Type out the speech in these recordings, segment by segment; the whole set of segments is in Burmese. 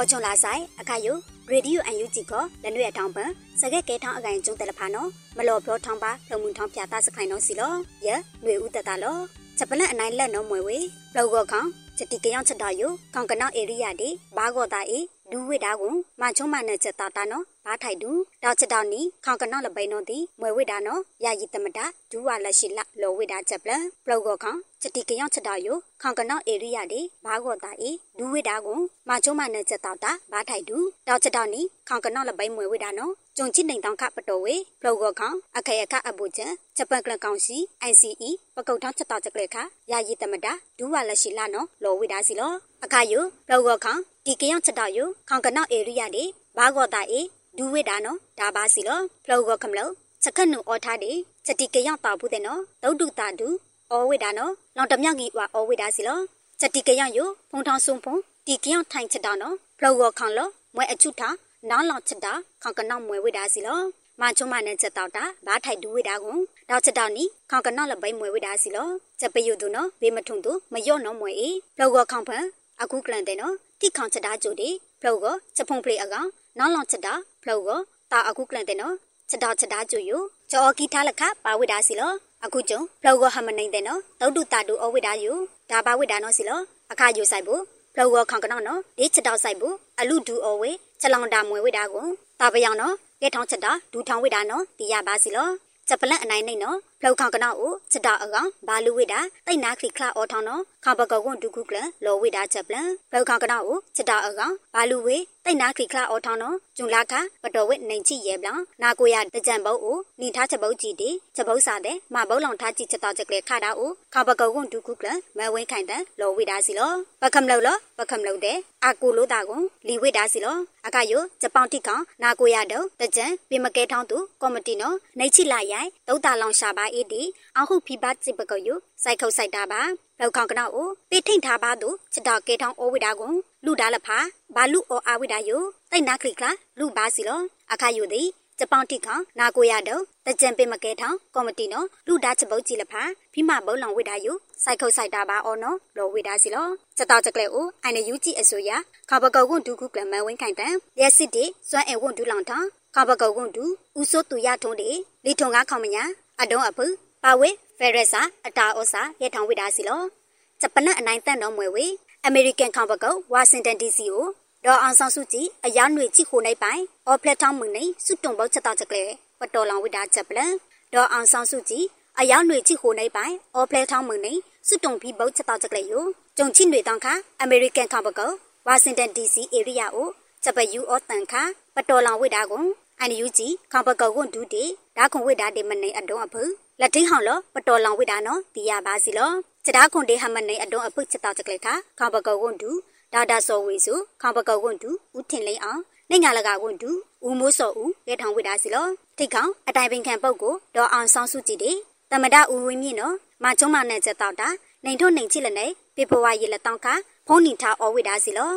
အော်ချွန်လာဆိုင်အခါယိုရေဒီယိုအန်ယူဂျီကိုလနွေအထောင်ပန်စကက်ကေထောင်းအကိုင်ကျုံတယ်လဖာနော်မလော်ဖလောထောင်းပါဖလုံမှုထောင်းပြတာစခိုင်နော်စီလောယနွေဦးတတလောချက်ပလက်အနိုင်လက်နော်မွေဝေလောကောခေါချက်တီကယောင်ချက်တော်ယိုခေါင်ကနောက်ဧရိယာဒီဘာဂောတာအေဒူဝိတာကိုမချုံမနဲ့ချက်တာတာနော်ဘာထိုက်ဒူတောက်ချက်တော်နီခေါင်ကနောက်လပိန်နော်ဒီမွေဝိတာနော်ယာယီတမတာဒူဝါလက်ရှိလလောဝိတာချက်ပလပလောကောခေါ ချက်တီကယောင်ချက်တော်ယိုခေါင်ကနောက်ဧရိယာဒီဘာဂောတာအေဒူဝိတာကိုမချုံမနဲ့ချက်တာတာဘာထိုက်ဒူတောက်ချက်တော်နီခေါင်ကနောက်လပိန်မွေဝိတာနော်ကျုံချစ်နေတောင်ခပတော်ဝေပလောကောခေါအခေယခအပူချက်ချက်ပန်ကလကောင်စီ ICE ပကုတ်ထောင်းချက်တော်ချက်ကလေခယာယီတမတာဒူဝါလက်ရှိလနော်လောဝိတာစီလောအခါယိုပလောကောခေါဒီကယောင်ချက်တော်ယိုခေါင်ကနောက်ဧရိယာဒီဘာဂောတာအေဒူဝိတာနော်ဒါပါစီလောဖလောကောခမလို့ချက်ခနုအော်ထားဒီချက်တီကယောင်တာဘူးတဲ့နော်ဒုတ်တုတာဒူ အော်ဝိတာနော်လောင်တမြောက်ကြီးဝါအော်ဝိတာစီလောချက်တီကယောင်ယိုဖုံထောင်းဆုံဖုံဒီကယောင်ထိုင်ချက်တော်နော်ဖလောကောခေါင်လောမွဲအချုထားနောင်လောင်ချက်တာခေါင်ကနောက်မွဲဝိတာစီလောမချုံမနဲ့ချက်တော့တာဘာထိုက်ဒူဝိတာကိုတောက်ချက်တော့နီခေါင်ကနောက်လပိမွဲဝိတာစီလောချက်ပယုသူနော်ဘေးမထုံသူမယော့နော်မွဲအေဖလောကောခေါင်ဖန်အခုကလန်တဲ့နော်တိခေါင်ချက်တာကြိုဒီဖလောကောချက်ဖုံဖလေအကောင်နောက်လောင်ချက်တာဖလောကောတာအခုကလန်တဲ့နော်ချက်တော့ချက်တာကြိုယချောကီထားလခပါဝိတာစီလော အခုကျုံဖလောကောဟမနေတဲ့နော်တုတ်တုတာတူအဝိတာယူဒါပါဝိတာနော်စီလောအခါယူဆိုင်ဖို့ဖလောကောခေါင်ကနော်နော်ဒီချက်တော့ဆိုင်ဖို့အလူဒူအဝေချက်လောင်တာမွေဝိတာကိုတာပယောင်နော်ကဲထောင်းချက်တာဒူထောင်းဝိတာနော်တီးရပါစီလောချက်ပလန့်အနိုင်နေနော်ဖ လောက်ခေါကနောက်ကိုချက်တာအကောင်ဘာလူဝိတာတိတ်နာခလီခလာအော်ထောင်းနော်ခါဘကောကွန်ဒုခုကလလောဝိတာချက်ပလန့်ဖလောက်ခေါကနောက်ကိုချက်တာအကောင်ဘာလူဝေတိတ်နာခလီခလာအော်ထောင်းနော်ဂျုံလာခပတော်ဝိနိုင်ချိရဲပလန့်နာကိုရတကြံပုတ်ကိုလီထားချက်ပုတ်ကြည့်တီချက်ပုတ်စားတဲ့မဘုံလောင်ထားကြည့်ချက်တော့ချက်ကလေးခါတာကိုခါဘကောကွန်ဒုခုကလမဲဝင်းခိုင်တဲ့လောဝိတာစီလောပကမလောက်လောပကမလောက်တဲ့အာကိုလို့တာကိုလီဝိတာစီလောအခါယိုဂျပန်တိကောင်နာကိုရတော့တကြံပြမကဲထောင်းသူကော်မတီနော်နိုင်ချိလာရိုင်ဒုတ်တာလောင်ရှာပါအေးတီအခုဖိဘတ်စစ်ပကယုစိုက်ခုတ်စိုက်တာပါလောက်ခေါကနောက်ကိုပိထိန်ထားပါသူချစ်တော်ကေထောင်းအိုဝိတာကိုလူတာလဖာဘာလူအောအာဝိတာယုတိတ်နာခလိကလာလူပါစီလောအခါယုသည်ဂျပန်တိခေါနာကိုရတော့တကြံပင်မကဲထောင်းကော်မတီနော်လူတာချပုတ်ကြည့်လဖာဖိမဘုံလောင်ဝိတာယုစိုက်ခုတ်စိုက်တာပါအော်နော်လောဝိတာစီလောချက်တော်ချက်ကလေးကိုအိုင်နယူကြည့်အစိုးရခဘကောကွန်ဒုခုကလမဝင်းခိုင်တန်ရက်စစ်တီစွမ်းအဲဝွန်ဒူလောင်ထောင်းခဘကောကွန်ဒူဦးစိုးသူရထုံးတီလီထုံကားခေါမညာ အတုံးအဖုပါဝေဖယ်ရက်စာအတာဩစာရထောင်ဝိတာစီလောဂျပန်အနိုင်တန်တော်မွေဝေအမေရိကန်ခေါပကောဝါရှင်တန် DC ကိုဒေါ်အောင်ဆောင်စုကြည်အရာຫນွေချိခိုနိုင်ပိုင်အော်ဖလက်ထောင်းမွေနေစွတုံပေါချက်တော့ချက်ကလေးပတော်လောင်ဝိတာချက်ပလန်ဒေါ်အောင်ဆောင်စုကြည်အရာຫນွေချိခိုနိုင်ပိုင်အော်ဖလက်ထောင်းမွေနေစွတုံပြီးပေါချက်တော့ချက်ကလေးယိုကြုံချိຫນွေတောင်းခအမေရိကန်ခေါပကောဝါရှင်တန် DC ဧရိယာကိုချက်ပယူအော်တန်ခပတော်လောင်ဝိတာကို အန်ယူဂျီခေါပကောကွန်ဒူတီဒါခွန်ဝိတာတေမနေအတုံးအဖုလက်ထိဟောင်းလောပတော်လောင်ဝိတာနော်တီရပါစီလောချက်တာခွန်တေဟမနေအတုံးအဖုချက်တော့ချက်ကလေးခခေါပကောကွန်ဒူဒါဒါစောဝေစုခေါပကောကွန်ဒူဦးထင်လိန်အောင်နိုင်ငါလကကွန်ဒူဦးမိုးစောဦးရဲထောင်ဝိတာစီလောထိတ်ခေါင်အတိုင်ပင်ခံပုတ်ကိုဒေါ်အောင်ဆောင်စုကြည်တေတမဒဦးဝင်းမြင့်နော်မချုံမနဲ့ချက်တော့တာနိုင်ထုတ်နိုင်ချစ်လက်နေပေပဝါရီလက်တောင်းခဖုံးနေထားအော်ဝိတာစီလော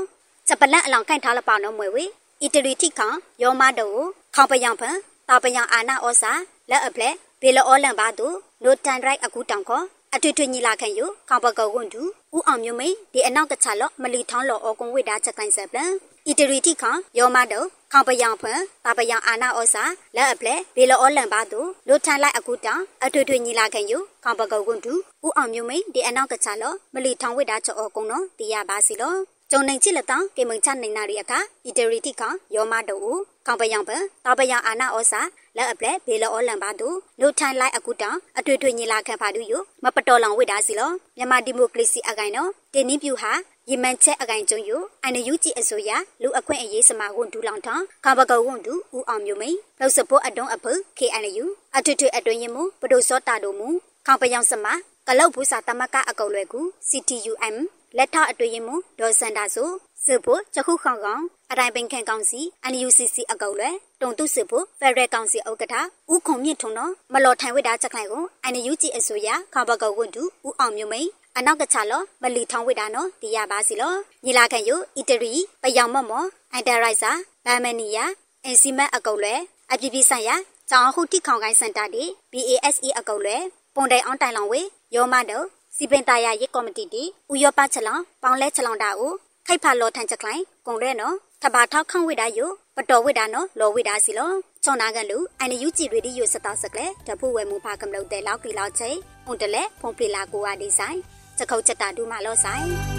ချက်ပလက်အလောင်ကန့်ထားလပောင်းနော်မွေဝေအီတလီထိခေါယောမတု ခေါပယံဖန်တာပယံအာနာဩစာလက်အပလက်ဘေလအောလံပါတုနိုတန်ရိုက်အခုတောင်ခေါ်အထွေထွေညီလာခံယခေါပကောကွန်တူဦးအောင်မျိုးမိန်ဒီအနောက်ကချလော့မလီထောင်းလော်အောကွန်ဝိတာချက်ကိုင်းဆက်ပလန်အီတရီတိခေါယောမတုခေါပယံဖန်တာပယံအာနာဩစာလက်အပလက်ဘေလအောလံပါတုနိုတန်လိုက်အခုတောင်အထွေထွေညီလာခံယခေါပကောကွန်တူဦးအောင်မျိုးမိန်ဒီအနောက်ကချလော့မလီထောင်းဝိတာချက်အောကွန်နော်တီးရပါစီလော ကျုံနိုင်ချစ်လက်တောင်ကေမုံချနိုင်နာရီအခါအီတရီတိခေါယောမတုခေါပယံဖန်တာပယံအာနာဩစာလက်အပလက်ဘေလောအလံပါသူနိုထိုင်လိုက်အခုတောင်အတွေ့အတွေ့ညီလာခံပါသူယမပတော်လောင်ဝိတာစီလောမြန်မာဒီမိုကရေစီအကိုင်နော်တင်းနင်းပြူဟာယမန်ချက်အကိုင်ကျုံယအိုင်နယူကြည်အစိုးရလူအခွင့်အရေးစမာဝန်ဒူလောင်ထောင်းခဘကောဝန်ဒူဦးအောင်မျိုးမိန်လောက်စဖို့အတုံးအဖု KNU အထွတ်ထွတ်အတွင်းရင်မူပဒိုစောတာတို့မူခေါပယောင်စမကလောက်ဘူးစာတမကအကုတ်လွယ်ကူ CTUM လက်ထအတွင်းရင်မူဒေါ်စန်တာဆိုစစ်ဖို့ချခုခေါင်ကောင်အတိုင်းပင်ခံကောင်စီ NUCC အကုတ်လွယ်တုံတုစစ်ဖို့ဖက်ဒရယ်ကောင်စီဥက္ကဋ္ဌဦးခုံမြင့်ထုံတော့မလော်ထိုင်ဝိတာချက်ခိုင်ကို NUG အစိုးရခဘကောဝန်တူဦးအောင်မျိုးမိန်အနောက်ကချလောမလီထောင်းဝိတာနော်တီးရပါစီလောညီလာခံယအီတရီပယောင်မမောအန်တရိုက်စာဗမ်မနီယာအင်စီမတ်အကုတ်လွယ်အပြည့်ပြည့်ဆိုင်ရာကျောင်းဟုတိခေါင်ကိုင်းစင်တာတီ BASE အကုတ်လွယ်ပုံတိုင်အောင်တိုင်လောင်ဝေယောမတော့ စီပင်တာယာရေးကော်မတီတီဥရောပချက်လောင်ပေါင်းလဲချက်လောင်တာကိုခိုက်ဖာလောထန်ချက်ခိုင်ကုံရဲနော်ထဘာထောက်ခေါဝိဒါယိုပတော်ဝိဒါနော်လောဝိဒါစီလောချောနာကန်လူအိုင်နယူကြည်ရီဒီယိုစတောက်စကလေတဖူဝဲမူဖာကမလို့တဲလောက်ကီလောက်ချိုင်ုန်တလဲဖုန်ဖလီလာကိုဝါဒီဆိုင်စခုတ်ချက်တာဒူမာလောဆိုင်